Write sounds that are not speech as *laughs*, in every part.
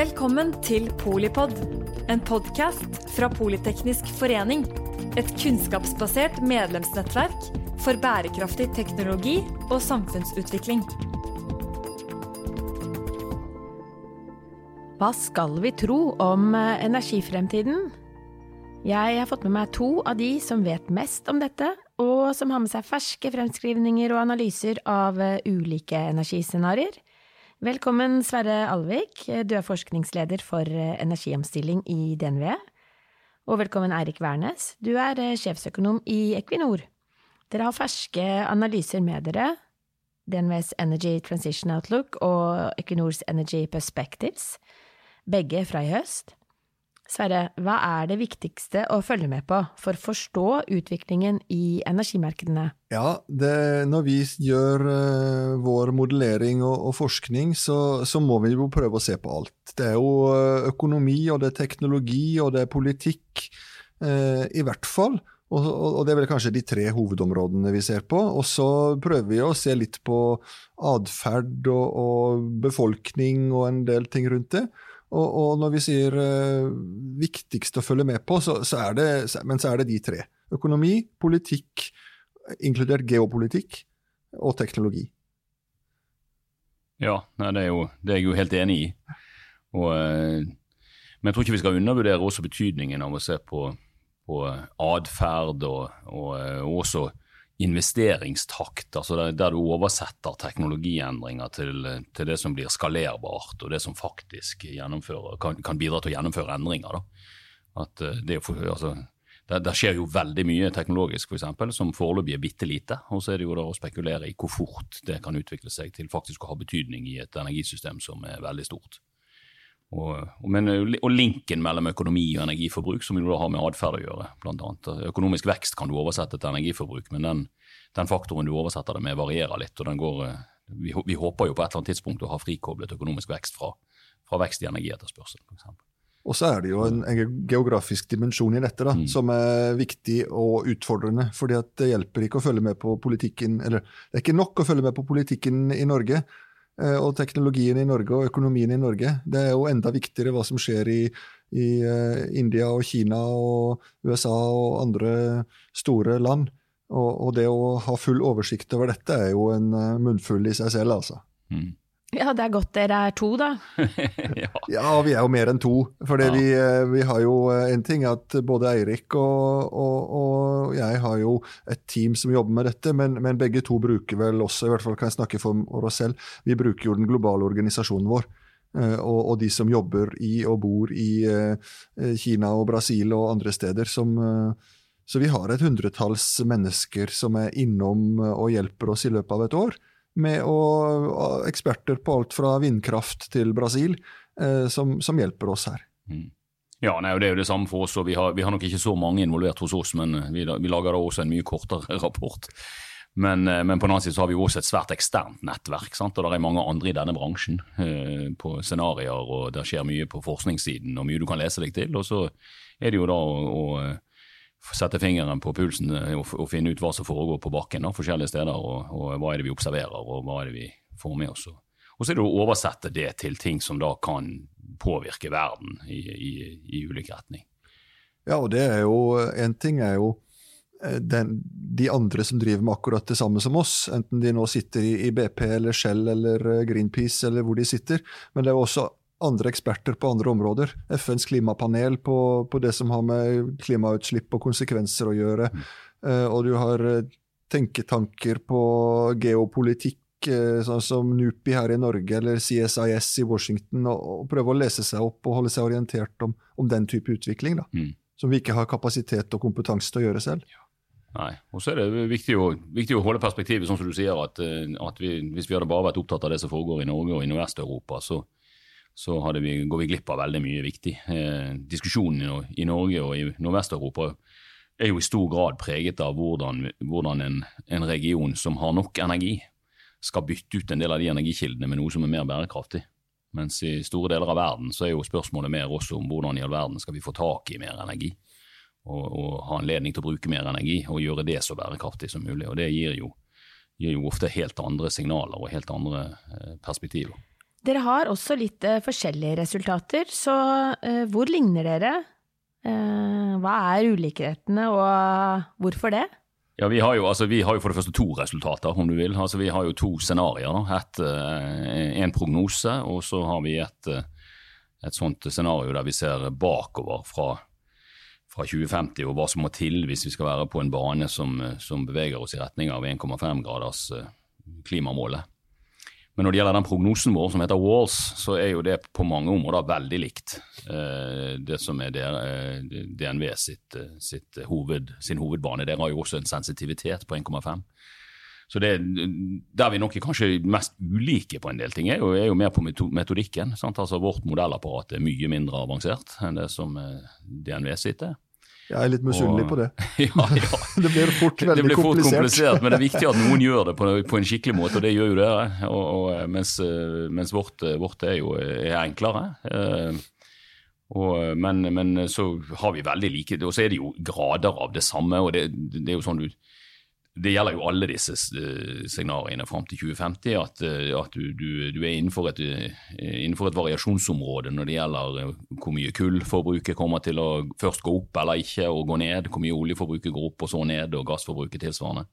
Velkommen til Polipod, en podkast fra Politeknisk forening. Et kunnskapsbasert medlemsnettverk for bærekraftig teknologi og samfunnsutvikling. Hva skal vi tro om eh, energifremtiden? Jeg har fått med meg to av de som vet mest om dette, og som har med seg ferske fremskrivninger og analyser av eh, ulike energiscenarioer. Velkommen, Sverre Alvik, du er forskningsleder for eh, energiomstilling i DNV. Og velkommen, Eirik Wærnes, du er eh, sjefsøkonom i Equinor. Dere har ferske analyser med dere, DNVs Energy Transition Outlook og Equinors Energy Perspectives, begge fra i høst. Sverre, hva er det viktigste å følge med på for å forstå utviklingen i energimarkedene? Ja, det, Når vi gjør uh, vår modellering og, og forskning, så, så, må vi jo prøve å se på alt. Det er jo uh, økonomi, og det er teknologi, og det er politikk. Uh, I hvert fall. Og, og, det er vel kanskje de tre hovedområdene vi ser på. Og så prøver vi å se litt på atferd og, og befolkning og en del ting rundt det. Og, og når vi sier uh, viktigst å følge med på, så, så, er det, men så er det de tre. Økonomi, politikk, inkludert geopolitikk, og teknologi. Ja, nei, det, er jo, det, er jeg jo helt enig i. Og, uh, men jeg tror ikke vi skal undervurdere også betydningen av å se på, på atferd og, og, uh, også investeringstakt, altså der, du oversetter teknologiendringer til, til, det som blir skalerbart, og det som faktisk kan, kan, bidra til å gjennomføre endringer. Eh, det, altså, der, der, skjer jo veldig mye teknologisk, for eksempel, som foreløpig er bitte lite. Og så er det jo da å spekulere i hvor fort det kan utvikle seg til faktisk å ha betydning i et energisystem som er veldig stort. Og, men, og, linken mellom økonomi og energiforbruk, som jo da har med atferd å gjøre, blant annet. Økonomisk vekst kan du oversette til energiforbruk, men den, den faktoren du oversetter det med, varierer litt. og den går, vi, vi, håper jo på et eller annet tidspunkt å ha frikoblet økonomisk vekst fra, fra vekst i energietterspørsel, f.eks. Og så er det jo en, en geografisk dimensjon i dette da, mm. som er viktig og utfordrende. fordi det hjelper ikke å følge med på politikken, eller det er ikke nok å følge med på politikken i Norge. Eh, og teknologien i Norge og økonomien i Norge. Det er jo enda viktigere hva som skjer i, i eh, India og Kina og USA og andre store land. Og, og, det å ha full oversikt over dette er jo en eh, munnfull i seg selv, altså. Mm. Ja, det er godt dere er to, da. *laughs* ja. ja. vi er jo mer enn to. For ja. vi, eh, vi, har jo eh, en ting at både Eirik og, og, og, jeg har jo et team som jobber med dette, men, men, begge to bruker vel også, i hvert fall kan jeg snakke for oss selv, vi bruker jo den globale organisasjonen vår. Eh, og, og de som jobber i og bor i Kina og Brasil og andre steder. som så vi har et hundretalls mennesker som er innom og hjelper oss i løpet av et år med å, eksperter på alt fra vindkraft til Brasil, eh, som, som, hjelper oss her. Mm. Ja, nei, Det er jo det samme for oss. og vi har, vi har, nok ikke så mange involvert hos oss, men vi, vi lager da også en mye kortere *laughs* rapport. Men, eh, men, på den annen side så har vi også et svært eksternt nettverk. Sant? og Det er mange andre i denne bransjen eh, på scenarioer, og det skjer mye på forskningssiden og mye du kan lese deg til. Og så er det jo da å, å sette fingeren på pulsen eh, og, og, finne ut hva som foregår på bakken da, forskjellige steder, og, og, hva er det vi observerer, og hva er det vi får med oss. Og så er det å oversette det til ting som da kan påvirke verden i, i, i ulik retning. Ja, og det er jo En ting er jo eh, den, de andre som driver med akkurat det samme som oss, enten de nå sitter i, i BP eller Shell eller eh, Greenpeace eller hvor de sitter, men det er jo også andre eksperter på andre områder. FNs klimapanel på, på det som har med klimautslipp og konsekvenser å gjøre. Mm. Uh, og du har uh, tenketanker på geopolitikk, uh, sånn som NUPI her i Norge eller CSIS i Washington, og prøve å lese seg opp og holde seg orientert om, om den type utvikling. da. Mm. Som vi ikke har kapasitet og kompetanse til å gjøre selv. Ja. Nei. Og så er det viktig å, viktig å, holde perspektivet, sånn som du sier, at, at vi, hvis vi hadde bare vært opptatt av det som foregår i Norge og i Nordvest-Europa, så, så vi, går vi glipp av veldig mye viktig. Eh, diskusjonen i, Norge og i Nordvest-Europa er jo i stor grad preget av hvordan, hvordan en, en, region som har nok energi, skal bytte ut en del av de energikildene med noe som er mer bærekraftig. Mens i store deler av verden så er jo spørsmålet mer også om hvordan i all verden skal vi få tak i mer energi. Og, og ha anledning til å bruke mer energi og gjøre det så bærekraftig som mulig. Og det gir jo, gir jo ofte helt andre signaler og helt andre eh, perspektiver. Dere har også litt eh, forskjellige resultater, så eh, hvor ligner dere? Eh, hva er ulikhetene, og hvorfor det? Ja, vi har, jo, altså, vi har jo for det første to resultater, om du vil. Altså, vi har jo to scenarioer. En prognose, og så har vi et, et sånt scenario der vi ser bakover fra, fra 2050 og hva som må til hvis vi skal være på en bane som, som beveger oss i retning av 1,5 graders klimamålet. Men når det gjelder den prognosen vår som heter Walls, så er jo det på mange områder veldig likt eh, det som er DNV sitt, sitt hoved, sin hovedbane. Dere har jo også en sensitivitet på 1,5. Så det, Der vi nok er kanskje mest ulike på en del ting, er jo, er jo mer på metodikken. Sant? Altså Vårt modellapparat er mye mindre avansert enn det som DNV sitt er. Jeg er litt misunnelig på det. *laughs* ja, ja. *laughs* det blir fort veldig det blir fort komplisert. komplisert. Men det er viktig at noen gjør det på, på en skikkelig måte, og det gjør jo dere. Og, og, mens, mens vårt, vårt, er jo er enklere. Og, men, men, så har vi veldig like Og så er det jo grader av det samme. og det, det er jo sånn du det gjelder jo alle disse scenarioene fram til 2050, at, eh, at du, du, du, er innenfor et, eh, innenfor et, variasjonsområde når det gjelder eh, hvor mye kullforbruket kommer til å først gå opp eller ikke, og gå ned, hvor mye oljeforbruket går opp og så ned, og gassforbruket tilsvarende.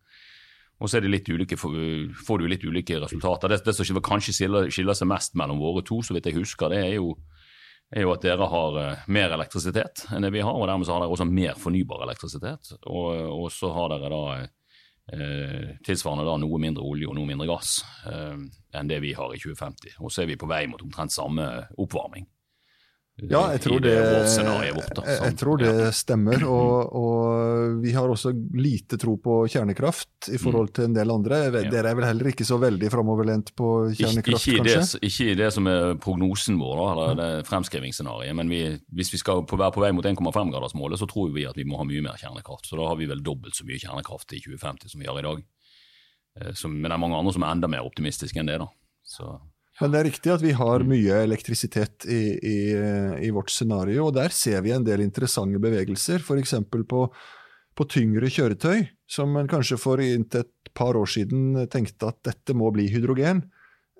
Og så ulike, får du litt ulike resultater. Det, det som kanskje skiller, skiller, seg mest mellom våre to, så vidt jeg husker, det er jo, er jo at dere har mer elektrisitet enn det vi har, og dermed så har dere også mer fornybar elektrisitet. Og, og så har dere da Eh, tilsvarende da noe mindre olje og noe mindre gass eh, enn det vi har i 2050. Og så er vi på vei mot omtrent samme oppvarming. Ja, jeg tror det, vårt, jeg, tror det stemmer. *clears throat* Og, og, vi har også lite tro på kjernekraft i forhold til en del andre. Dere er vel heller ikke så veldig framoverlent på kjernekraft, ikke, ikke kanskje? Det, ikke det som er prognosen vår, da, eller det fremskrivingsscenarioet. Men vi, hvis vi skal være på vei mot 1,5-gradersmålet, så tror vi at vi må ha mye mer kjernekraft. Så da har vi vel dobbelt så mye kjernekraft i 2050 som vi har i dag. Så, men det er mange andre som er enda mer optimistiske enn det. da. Så men det er riktig at vi har mye elektrisitet i, i, i vårt scenario, og der ser vi en del interessante bevegelser, f.eks. På, på tyngre kjøretøy, som man kanskje for inntil et par år siden tenkte at dette må bli hydrogen.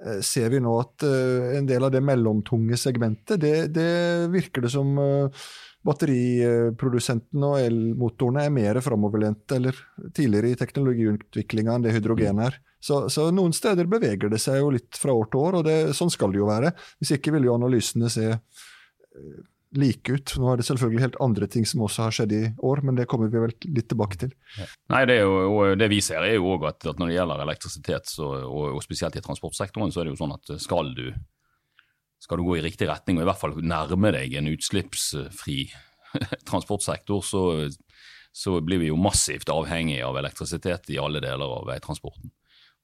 Eh, ser vi nå at uh, en del av det mellomtunge segmentet, det, det virker det som uh, batteriprodusentene og elmotorene er mer framoverlente eller tidligere i teknologiutviklinga enn det hydrogen er. Så, så, noen steder beveger det seg jo litt fra år til år, og det, sånn skal det jo være. Hvis ikke vil jo analysene se eh, like ut. Nå er det selvfølgelig helt andre ting som også har skjedd i år, men det kommer vi vel litt tilbake til. Ja. Nei, det, jo, det, vi ser er jo òg at, at, når det gjelder elektrisitet, og, og, spesielt i transportsektoren, så er det jo sånn at skal du, skal du gå i riktig retning, og i hvert fall nærme deg en utslippsfri *laughs* transportsektor, så, så blir vi jo massivt avhengig av elektrisitet i alle deler av veitransporten.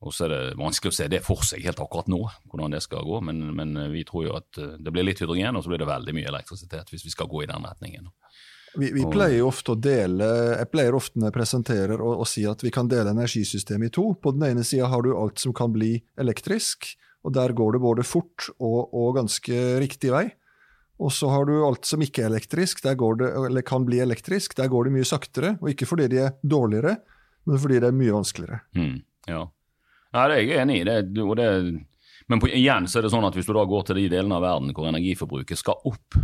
Og så er det vanskelig å se det for seg helt akkurat nå, hvordan det skal gå. Men, men, vi tror jo at eh, det blir litt hydrogen, og så blir det veldig mye elektrisitet hvis vi skal gå i den retningen. Vi, vi pleier ofte å dele, Jeg pleier ofte når jeg presenterer og å, si at vi kan dele energisystemet i to. På den ene sida har du alt som kan bli elektrisk, og der går det både fort og, og ganske riktig vei. Og så har du alt som ikke er elektrisk, det, eller kan bli elektrisk. Der går det mye saktere, og ikke fordi de er dårligere, men fordi det er mye vanskeligere. Mm, ja. Nei, det er jeg enig i. Det, det, men på, igjen så er det sånn at hvis du da går til de delene av verden hvor energiforbruket skal opp,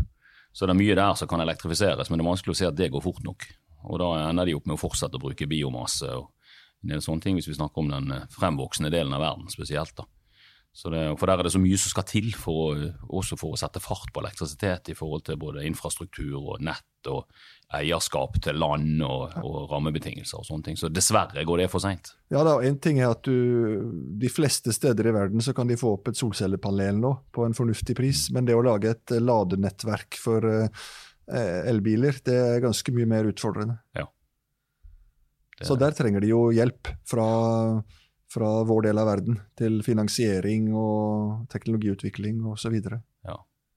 så er det mye der som kan elektrifiseres, men det er vanskelig å se at det går fort nok. Og da ender de opp med å fortsette å bruke biomasse og en del sånne ting, hvis vi snakker om den fremvoksende delen av verden spesielt. da. Det, for der er det så mye som skal til for å, også for å sette fart på elektrisitet i forhold til både infrastruktur og nett og eierskap til land og, og rammebetingelser og sånne ting. Så dessverre går det for seint. Ja da, en ting er at du, de fleste steder i verden så kan de få opp et solcellepanel nå på en fornuftig pris, men det å lage et ladenettverk for uh, elbiler, det er ganske mye mer utfordrende. Ja. Så der trenger de jo hjelp fra fra vår del av verden til finansiering og teknologiutvikling osv. Ja.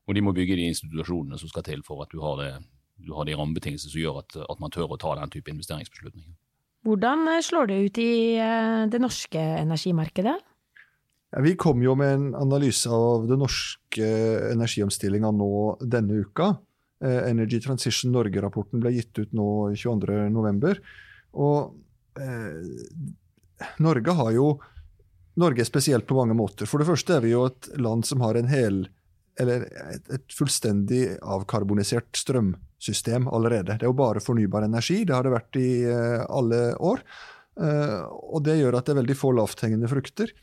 Og de må bygge de institusjonene som skal til for at du har, det, du har de rammebetingelsene som gjør at, at, man tør å ta den type investeringsbeslutninger. Hvordan eh, slår det ut i eh, det norske energimarkedet? Ja, vi kom jo med en analyse av den norske energiomstillinga nå denne uka. Eh, Energy Transition Norge-rapporten ble gitt ut nå 22.11. Og Norge har jo Norge er spesielt på mange måter. For det første er vi jo et land som har en hel, eller et, et fullstendig avkarbonisert strømsystem allerede. Det er jo bare fornybar energi. Det har det vært i uh, alle år. Uh, og det gjør at det er veldig få lavthengende frukter.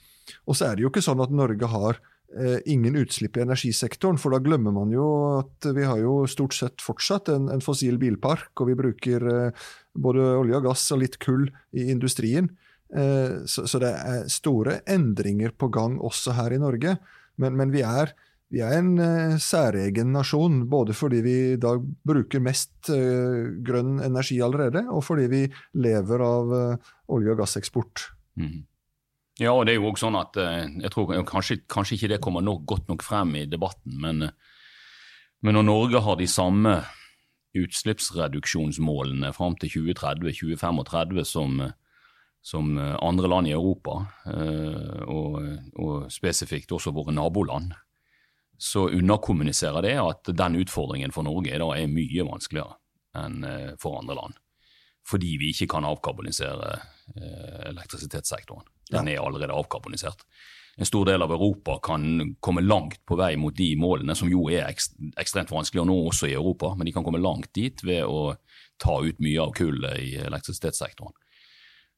Og så er det jo ikke sånn at Norge har uh, ingen utslipp i energisektoren, for da glemmer man jo at vi har jo stort sett fortsatt en, en fossil bilpark, og vi bruker både olje og gass og litt kull i industrien. Eh, så, så, det er store endringer på gang også her i Norge. Men, men vi, er, vi, er, en uh, særegen nasjon, både fordi vi i dag bruker mest uh, grønn energi allerede, og fordi vi lever av olje- og gasseksport. Mm. Ja, og det er jo også sånn at jeg tror kanskje, kanskje ikke det kommer nok, godt nok frem i debatten, men, men når Norge har de samme utslippsreduksjonsmålene fram til 2030-2035 som som eh, andre land i Europa, eh, og, og spesifikt også våre naboland, så underkommuniserer det at den utfordringen for Norge da er mye vanskeligere enn eh, for andre land. Fordi vi ikke kan avkarbonisere elektrisitetssektoren. Den er allerede avkarbonisert. En stor del av Europa kan komme langt på vei mot de målene, som jo er ekstremt vanskelig å nå også i Europa, men de kan komme langt dit ved å ta ut mye av kullet i elektrisitetssektoren.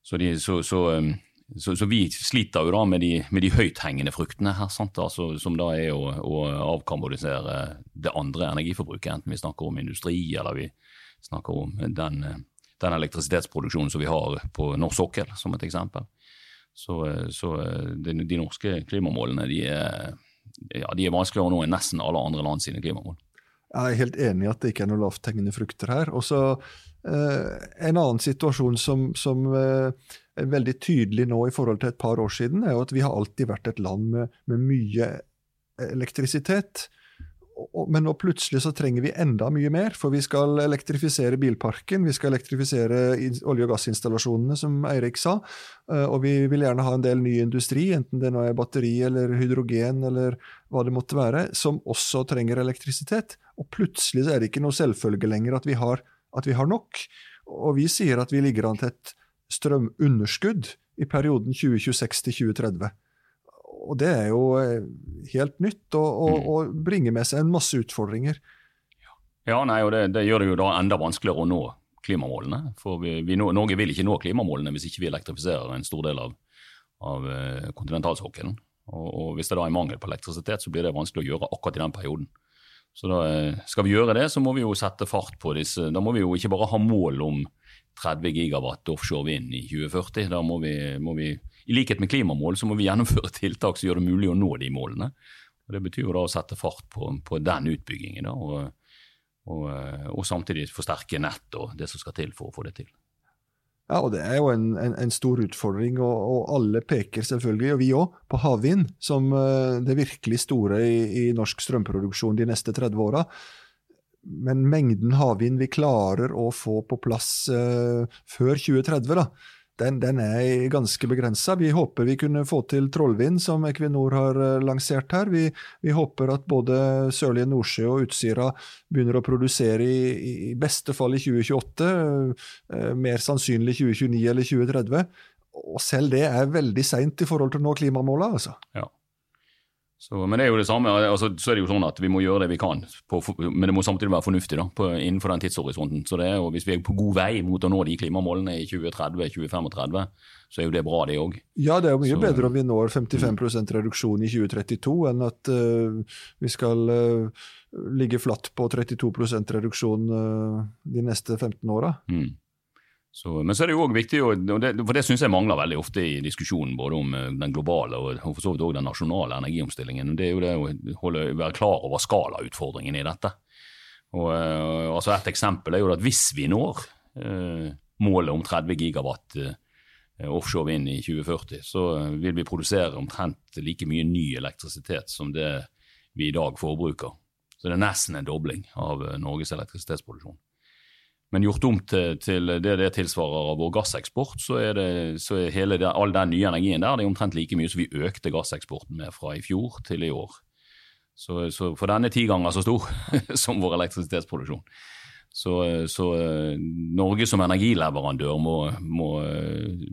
Så, de, så, så, um, så, vi sliter jo da med de, med de høythengende fruktene her, altså, som da er å, å avkarbonisere det andre energiforbruket, enten vi snakker om industri eller vi snakker om den, den elektrisitetsproduksjonen som vi har på norsk sokkel, som et eksempel. Så, så de, de, norske klimamålene de er, ja, de er vanskeligere nå enn nesten alle andre land sine klimamål. Jeg er helt enig i at det ikke er noen lavthengende frukter her. Og så eh, En annen situasjon som, som eh, er veldig tydelig nå i forhold til et par år siden, er jo at vi har alltid vært et land med, med mye elektrisitet men nå plutselig så trenger vi enda mye mer, for vi skal elektrifisere bilparken, vi skal elektrifisere olje- og gassinstallasjonene, som Eirik sa, eh, og vi vil gjerne ha en del ny industri, enten det nå er batteri eller hydrogen eller hva det måtte være, som også trenger elektrisitet. Og plutselig så er det ikke noe selvfølge lenger at vi har, at vi har nok. Og vi sier at vi ligger an til et strømunderskudd i perioden 2026 til 2030 og det er jo eh, helt nytt og, og, mm. og bringer med seg en masse utfordringer. Ja, nei, og det, det, gjør det jo da enda vanskeligere å nå klimamålene. For vi, vi Norge vil ikke nå klimamålene hvis ikke vi elektrifiserer en stor del av, av eh, kontinentalsokkelen. Og, og, hvis det da er mangel på elektrisitet, så blir det vanskelig å gjøre akkurat i den perioden. Så da eh, skal vi gjøre det, så må vi jo sette fart på disse. Da må vi jo ikke bare ha mål om 30 gigawatt offshore vind i 2040. Da må vi, må vi i likhet med klimamål så må vi gjennomføre *laughs* tiltak som gjør det mulig å nå de målene. Og Det betyr jo da å sette fart på, på den utbyggingen, da, og, og, og, samtidig forsterke nett og det som skal til for å få det til. Ja, og Det er jo en, en, en stor utfordring, og, og, alle peker selvfølgelig, og vi òg, på havvind som uh, det virkelig store i, i, norsk strømproduksjon de neste 30 åra. Men mengden havvind vi klarer å få på plass uh, før 2030, da, den, den er ganske begrensa. Vi håper vi kunne få til Trollvind, som Equinor har eh, lansert her. Vi, vi håper at både Sørlige Nordsjø og Utsira begynner å produsere i, i beste fall i 2028, eh, mer sannsynlig 2029 eller 2030. Og selv det er veldig seint i forhold til å nå klimamåla, altså. Ja. Så, men det er jo det samme, altså, så er det jo sånn at vi må gjøre det vi kan, på, men det må samtidig være fornuftig da, på, innenfor den tidshorisonten. Så det er jo, Hvis vi er på god vei mot å nå de klimamålene i 2030-2035, så er jo det bra, det òg. Ja, det er jo mye så, bedre om vi når 55% reduksjon i 2032 enn at uh, vi skal uh, ligge flatt på 32 reduksjon uh, de neste 15 åra. Mm. Så, men så er det jo også viktig, det, for det syns jeg mangler veldig ofte i diskusjonen både om eh, den globale og for så vidt også den nasjonale energiomstillingen. Det er jo det å holde, være klar over skalautfordringen i dette. Og, uh, altså Et eksempel er jo at hvis vi når eh, målet om 30 gigawatt eh, offshore vind i 2040, så vil vi produsere omtrent like mye ny elektrisitet som det vi i dag forbruker. Så det er nesten en dobling av Norges elektrisitetsproduksjon. Men gjort om til, til, det det tilsvarer av vår gasseksport, så er, det, så er hele det, all den nye energien der det er omtrent like mye som vi økte gasseksporten med fra i fjor til i år. Så, så for den er ti ganger så stor *laughs* som vår elektrisitetsproduksjon. Så, så, Norge som energileverandør må, må,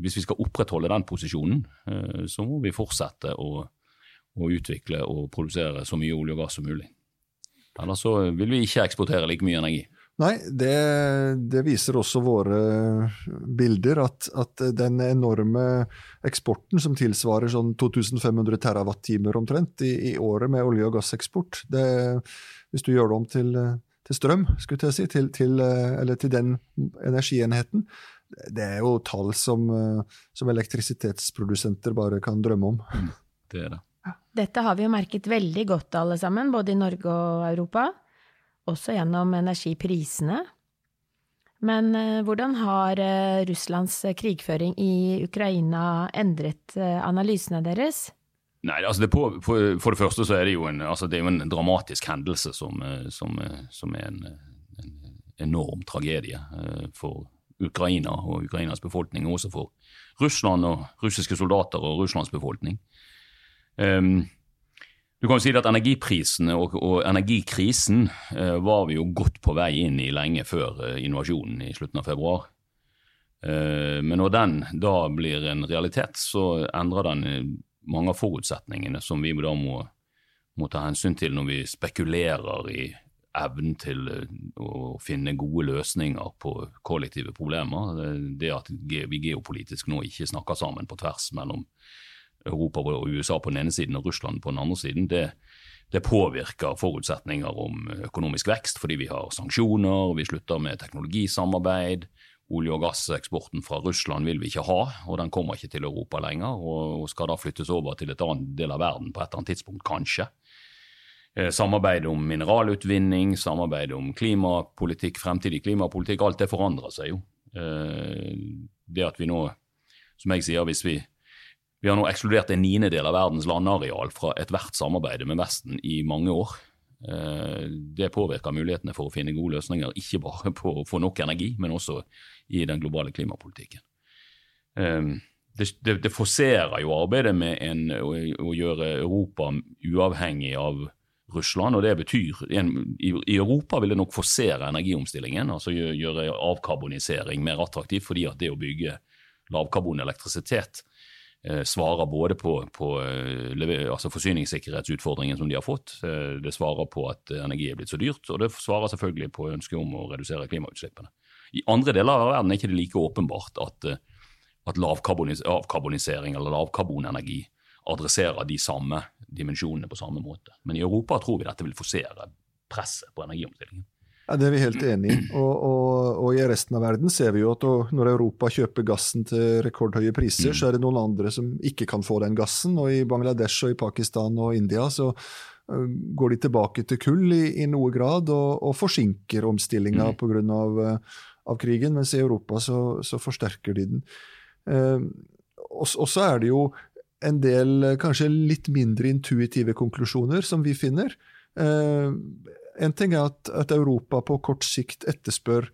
Hvis vi skal opprettholde den posisjonen, så må vi fortsette å, å utvikle og produsere så mye olje og gass som mulig. Ellers så vil vi ikke eksportere like mye energi. Nei, det, det, viser også våre bilder, at, at, den enorme eksporten som tilsvarer sånn 2500 TWh omtrent i, i, året med olje- og gasseksport, det, hvis du gjør det om til, til strøm, skulle jeg si, til, til, eller til den energienheten, det er jo tall som, som elektrisitetsprodusenter bare kan drømme om. Mm, det er det. Dette har vi jo merket veldig godt alle sammen, både i Norge og Europa også gjennom energiprisene. Men eh, hvordan har eh, Russlands krigføring i Ukraina endret eh, analysene deres? Nei, altså det på, for, for, det første så er det jo en, altså det jo en dramatisk hendelse som, som, som er en, en, enorm tragedie for Ukraina og Ukrainas befolkning, og også for Russland og russiske soldater og Russlands befolkning. Um, du kan jo si at Energiprisene og, og energikrisen eh, var vi jo godt på vei inn i lenge før eh, invasjonen i slutten av februar. Eh, men når den da blir en realitet, så endrer den eh, mange av forutsetningene som vi da må, må ta hensyn til når vi spekulerer i evnen til eh, å finne gode løsninger på kollektive problemer. Det at vi geopolitisk nå ikke snakker sammen på tvers mellom Europa og USA på den ene siden og Russland på den andre siden, det, det påvirker forutsetninger om økonomisk vekst, fordi vi har sanksjoner, vi slutter med teknologisamarbeid. Olje- og gasseksporten fra Russland vil vi ikke ha, og den kommer ikke til Europa lenger. Og skal da flyttes over til et annet del av verden på et eller annet tidspunkt, kanskje. Eh, samarbeid om mineralutvinning, samarbeid om klimapolitikk, fremtidig klimapolitikk, alt det forandrer seg jo. Eh, det at vi nå, som jeg sier, hvis vi vi har nå ekskludert en niendedel av verdens landareal fra ethvert samarbeid med Vesten i mange år. Eh, det påvirker mulighetene for å finne gode løsninger, ikke bare på å få nok energi, men også i den globale klimapolitikken. Eh, det, det, det forserer jo arbeidet med en, å, å, gjøre Europa uavhengig av Russland, og det betyr en, i, i, Europa vil det nok forsere energiomstillingen, altså gjøre avkarbonisering mer attraktivt, fordi at det å bygge lavkarbon elektrisitet Eh, svarer både på, på eh, altså forsyningssikkerhetsutfordringen som de har fått, eh, det svarer på at energi er blitt så dyrt, og det svarer selvfølgelig på ønsket om å redusere klimautslippene. I andre deler av verden er ikke det like åpenbart at, at avkarbonisering eller lavkarbonenergi adresserer de samme dimensjonene på samme måte. Men i Europa tror vi dette vil forsere presset på energiomstillingen. Ja, Det er vi helt enig i. Og, og, og, i resten av verden ser vi jo at når Europa kjøper gassen til rekordhøye priser, så er det noen andre som ikke kan få den gassen. Og i Bangladesh og i Pakistan og India så går de tilbake til kull i, i noe grad og, og forsinker omstillinga mm. pga. Av, av krigen, mens i Europa så, så forsterker de den. Eh, og så er det jo en del kanskje litt mindre intuitive konklusjoner som vi finner. Uh, en ting er at, at, Europa på kort sikt etterspør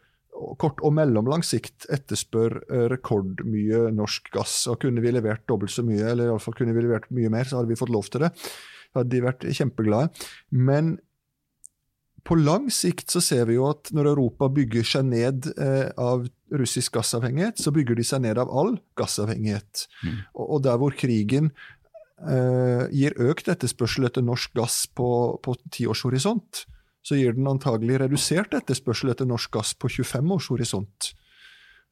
kort og mellomlang sikt etterspør eh, rekordmye norsk gass. og Kunne vi levert dobbelt så mye, eller iallfall kunne vi levert mye mer, så hadde vi fått lov til det. Da hadde de vært kjempeglade. Men på lang sikt så ser vi jo at når Europa bygger seg ned eh, av russisk gassavhengighet, så bygger de seg ned av all gassavhengighet. Mm. Og, og, der hvor krigen eh, gir økt etterspørsel etter norsk gass på, på tiårshorisont, så gir den antagelig redusert etterspørsel etter norsk gass på 25 års horisont.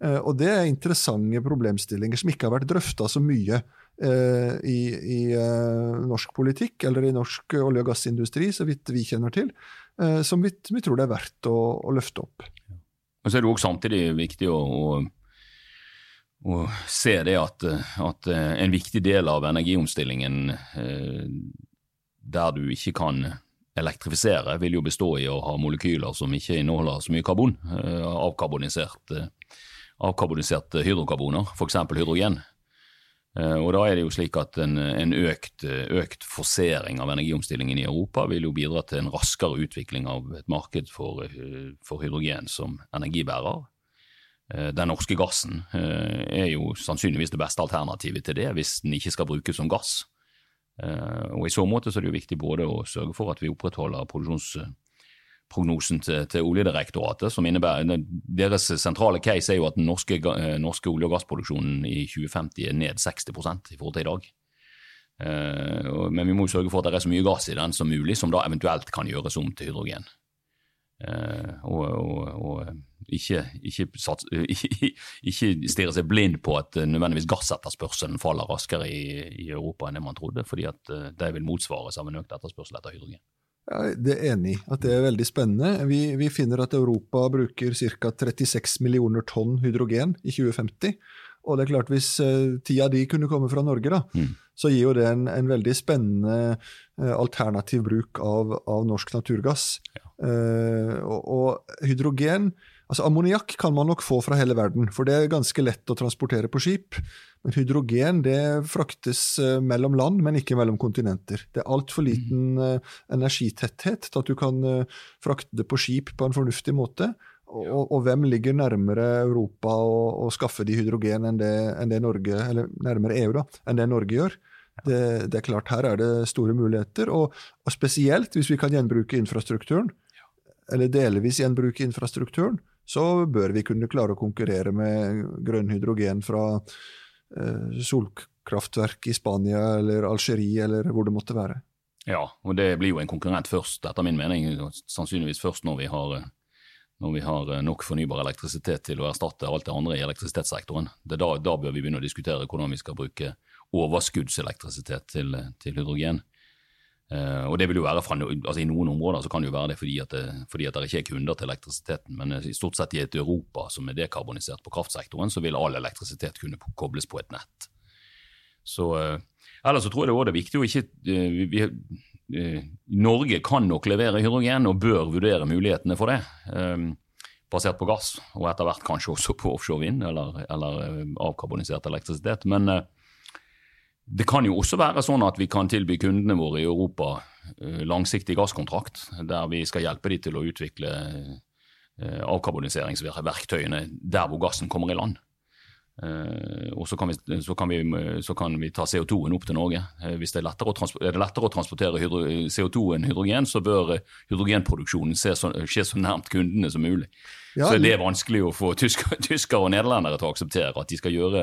Eh, og det er interessante problemstillinger som ikke har vært drøfta så mye eh, i, i eh, norsk politikk eller i norsk olje- og gassindustri, så vidt vi kjenner til, som vi, vi tror det er verdt å, å løfte opp. Og så er det også samtidig viktig å, å, å se det at, at, en viktig del av energiomstillingen der du ikke kan elektrifisere, vil jo bestå i å ha molekyler som ikke inneholder så mye karbon. Eh, avkarbonisert, eh, avkarboniserte hydrokarboner, f.eks. hydrogen. Eh, og da er det jo slik at en, en økt, økt, forsering av energiomstillingen i Europa vil jo bidra til en raskere utvikling av et marked for, for hydrogen som energibærer. Den norske gassen er jo sannsynligvis det beste alternativet til det, hvis den ikke skal brukes som gass. Eh, og I så måte så er det jo viktig både å sørge for at vi opprettholder produksjonsprognosen til, til Oljedirektoratet, som innebærer Deres sentrale case er jo at den norske, eh, norske olje- og gassproduksjonen i 2050 er ned 60 i forhold til i dag. Uh, men vi må jo sørge for at det er så mye gass i den som mulig, som da eventuelt kan gjøres om til hydrogen. Uh, og, og, og ikke, ikke, *laughs* ikke, ikke stirre seg blind på at nødvendigvis gassetterspørselen faller raskere i, i, Europa enn det man trodde, fordi at det vil motsvares av en økt etterspørsel etter hydrogen. Ja, det er enig at det er veldig spennende. Vi, vi finner at Europa bruker ca. 36 millioner tonn hydrogen i 2050. Og det er klart Hvis uh, ti av de kunne komme fra Norge, da, mm. så gir jo det en, en veldig spennende uh, alternativ bruk av, av norsk naturgass. Ja. Uh, og, og, hydrogen altså Ammoniakk kan man nok få fra hele verden, for det er ganske lett å transportere på skip. Men hydrogen det fraktes mellom land, men ikke mellom kontinenter. Det er altfor liten mm. energitetthet til at du kan frakte det på skip på en fornuftig måte. Og, og, hvem ligger nærmere Europa å skaffe de hydrogen enn det, enn det, Norge, eller nærmere EU da, enn det Norge gjør? Det, det, er klart Her er det store muligheter, og, og, spesielt hvis vi kan gjenbruke infrastrukturen, eller delvis gjenbruke infrastrukturen, så bør vi kunne klare å konkurrere med grønn hydrogen fra eh, solkraftverk i Spania eller Algerie eller hvor det måtte være. Ja, og det blir jo en konkurrent først, etter min mening. Sannsynligvis først når vi har eh, når vi har eh, nok fornybar elektrisitet til å erstatte alt det andre i elektrisitetssektoren. Da, da, bør vi begynne å diskutere hvordan vi skal bruke overskuddselektrisitet til, til hydrogen. Uh, og det vil jo være fra, altså I noen områder så kan det jo være det fordi at det, fordi at det ikke er kunder til elektrisiteten, men i stort sett i et Europa som er dekarbonisert på kraftsektoren, så vil all elektrisitet kunne kobles på et nett. Så uh, Ellers så tror jeg det er viktig å ikke uh, vi, Eh, Norge kan nok levere hydrogen og bør vurdere mulighetene for det. Eh, basert på gass, og etter hvert kanskje også på offshore vind eller, eller eh, avkarbonisert elektrisitet. Men det kan jo også være sånn at vi kan tilby kundene våre i Europa langsiktig gasskontrakt, der vi skal hjelpe dem til å utvikle avkarboniseringsverktøyene der hvor gassen kommer i land. Uh, og så kan, vi, så, kan vi, så kan, vi, ta CO2-en opp til Norge. Uh, hvis det er lettere å, er det lettere å transportere CO2 enn hydrogen, så bør hydrogenproduksjonen så, skje så nærmt kundene som mulig. Ja, så det er vanskelig å få tyskere, *laughs* tysker og nederlendere til å akseptere at de skal gjøre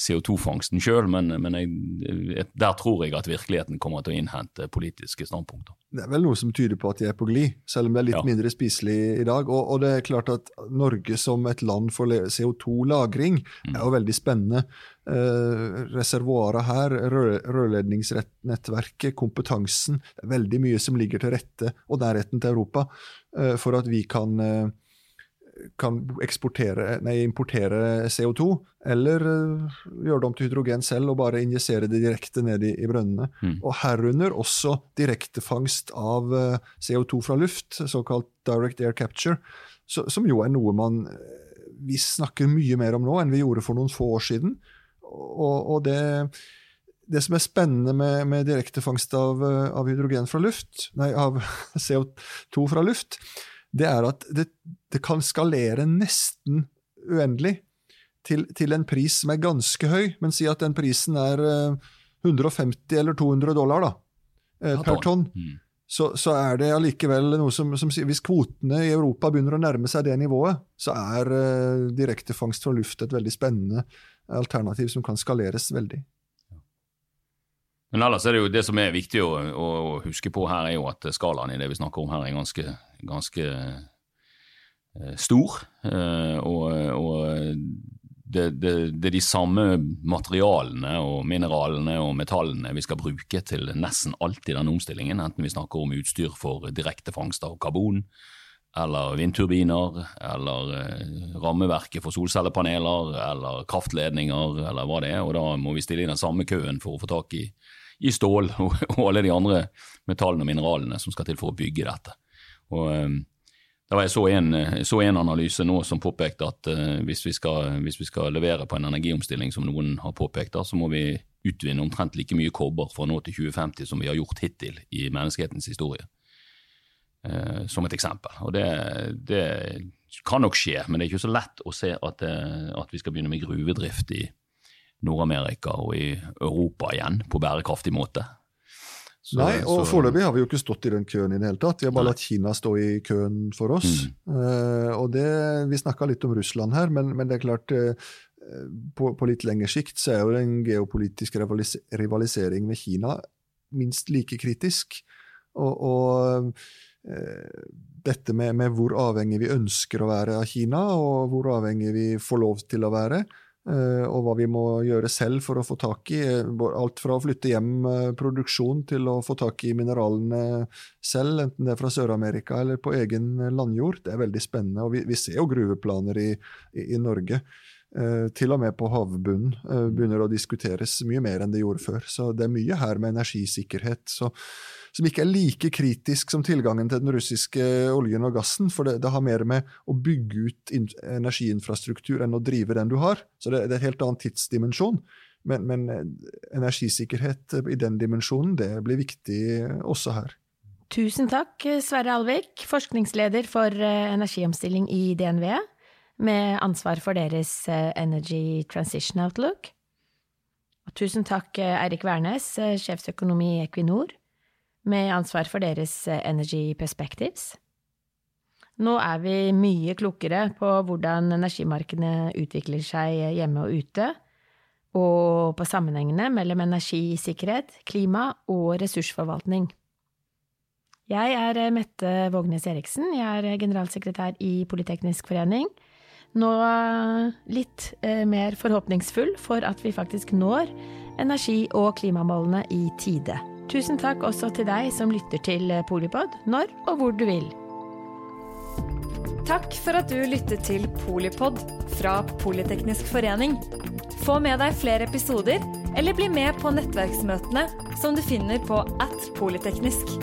CO2-fangsten sjøl, men, men jeg, der tror jeg at virkeligheten kommer til å innhente politiske standpunkter. Det er vel noe som tyder på at de er på glid, selv om det er litt ja. mindre spiselig i dag. Og, og, det er klart at Norge som et land for CO2-lagring mm. er jo veldig spennende. Eh, reservoaret her, rørledningsnettverket, kompetansen. Det er veldig mye som ligger til rette, og nærheten til Europa, eh, for at vi kan eh, kan nei, importere CO2, eller uh, gjøre det om til hydrogen selv og bare injisere det direkte ned i, i brønnene. Mm. Og herunder også direktefangst av eh, CO2 fra luft, såkalt direct air capture, så, som jo er noe man eh, vi snakker mye mer om nå enn vi gjorde for noen få år siden. Og, og det, det, som er spennende med, med direktefangst av, av hydrogen fra luft, nei, av *laughs* CO2 fra luft, det er at det, det kan skalere nesten uendelig til, til, en pris som er ganske høy, men si at den prisen er 150 eh, eller 200 dollar da, eh, per tonn. Mm. Så, så, er det allikevel noe som, som, Hvis kvotene i Europa begynner å nærme seg det nivået, så er uh, direktefangst fra luft et veldig spennende alternativ som kan skaleres veldig. Men ellers er det jo det som er viktig å, å, huske på her, er jo at skalaen i det vi snakker om her, er ganske, ganske uh, stor. Uh, og, og det, det, det, er de samme materialene og mineralene og metallene vi skal bruke til nesten alt i denne omstillingen, enten vi snakker om utstyr for direkte fangst av karbon, eller vindturbiner, eller uh, rammeverket for solcellepaneler, eller kraftledninger, eller hva det er. Og da må vi stille i den samme køen for å få tak i i stål *laughs* og, og, alle de andre metallene og mineralene som skal til for å bygge dette. Og um, da var jeg så en, så en, analyse nå som påpekte at uh, hvis, vi skal, hvis, vi skal, levere på en energiomstilling som noen har påpekt, da, så må vi utvinne omtrent like mye kobber fra nå til 2050 som vi har gjort hittil i menneskehetens historie. Uh, som et eksempel. Og det, det, kan nok skje, men det er ikke så lett å se at, uh, at vi skal begynne med gruvedrift i, Nord-Amerika og i Europa igjen på bærekraftig måte. Så, Nei, og så- foreløpig har vi jo ikke stått i den køen i det hele tatt. Vi har bare Nei. latt Kina stå i køen for oss. Mm. Uh, og det, Vi snakka litt om Russland her, men, men det er klart uh, på, på litt lengre sikt så er jo den geopolitiske rivalis rivalisering med Kina minst like kritisk. Og, og uh, dette med, med hvor avhengig vi ønsker å være av Kina, og hvor avhengig vi får lov til å være, og hva vi må gjøre selv for å få tak i. eh, Alt fra å flytte hjem eh, produksjon til å få tak i mineralene selv, enten det er fra Sør-Amerika eller på egen landjord. Det er veldig spennende. og Vi, vi ser jo gruveplaner i, i, i Norge. Eh, til og med på havbunnen eh, begynner å diskuteres mye mer enn det gjorde før. Så det er mye her med energisikkerhet så, som ikke er like kritisk som tilgangen til den russiske oljen og gassen. For det, det har mer med å bygge ut in energiinfrastruktur enn å drive den du har. Så det, det er en helt annen tidsdimensjon. Men, men eh, energisikkerhet i den dimensjonen, det blir viktig også her. Tusen takk, Sverre Alvik, forskningsleder for energiomstilling i DNV, med ansvar for deres eh, Energy Transition Outlook. Og tusen takk, eh, Eirik Wærnes, eh, sjefsøkonom i Equinor, med ansvar for deres Energy Perspectives. Nå er vi mye klokere på hvordan energimarkedene utvikler seg hjemme og ute, og på sammenhengene mellom energisikkerhet, klima og ressursforvaltning. Jeg er Mette Vågnes Eriksen, jeg er generalsekretær i Politeknisk forening. Nå eh, litt eh, mer forhåpningsfull for at vi faktisk når energi- og klimamålene i tide. Tusen takk også til deg som lytter til eh, Polipod, når og hvor du vil. Takk for at du lyttet til Polipod fra Politeknisk forening. Få med deg flere episoder, eller bli med på nettverksmøtene som du finner på at polyteknisk.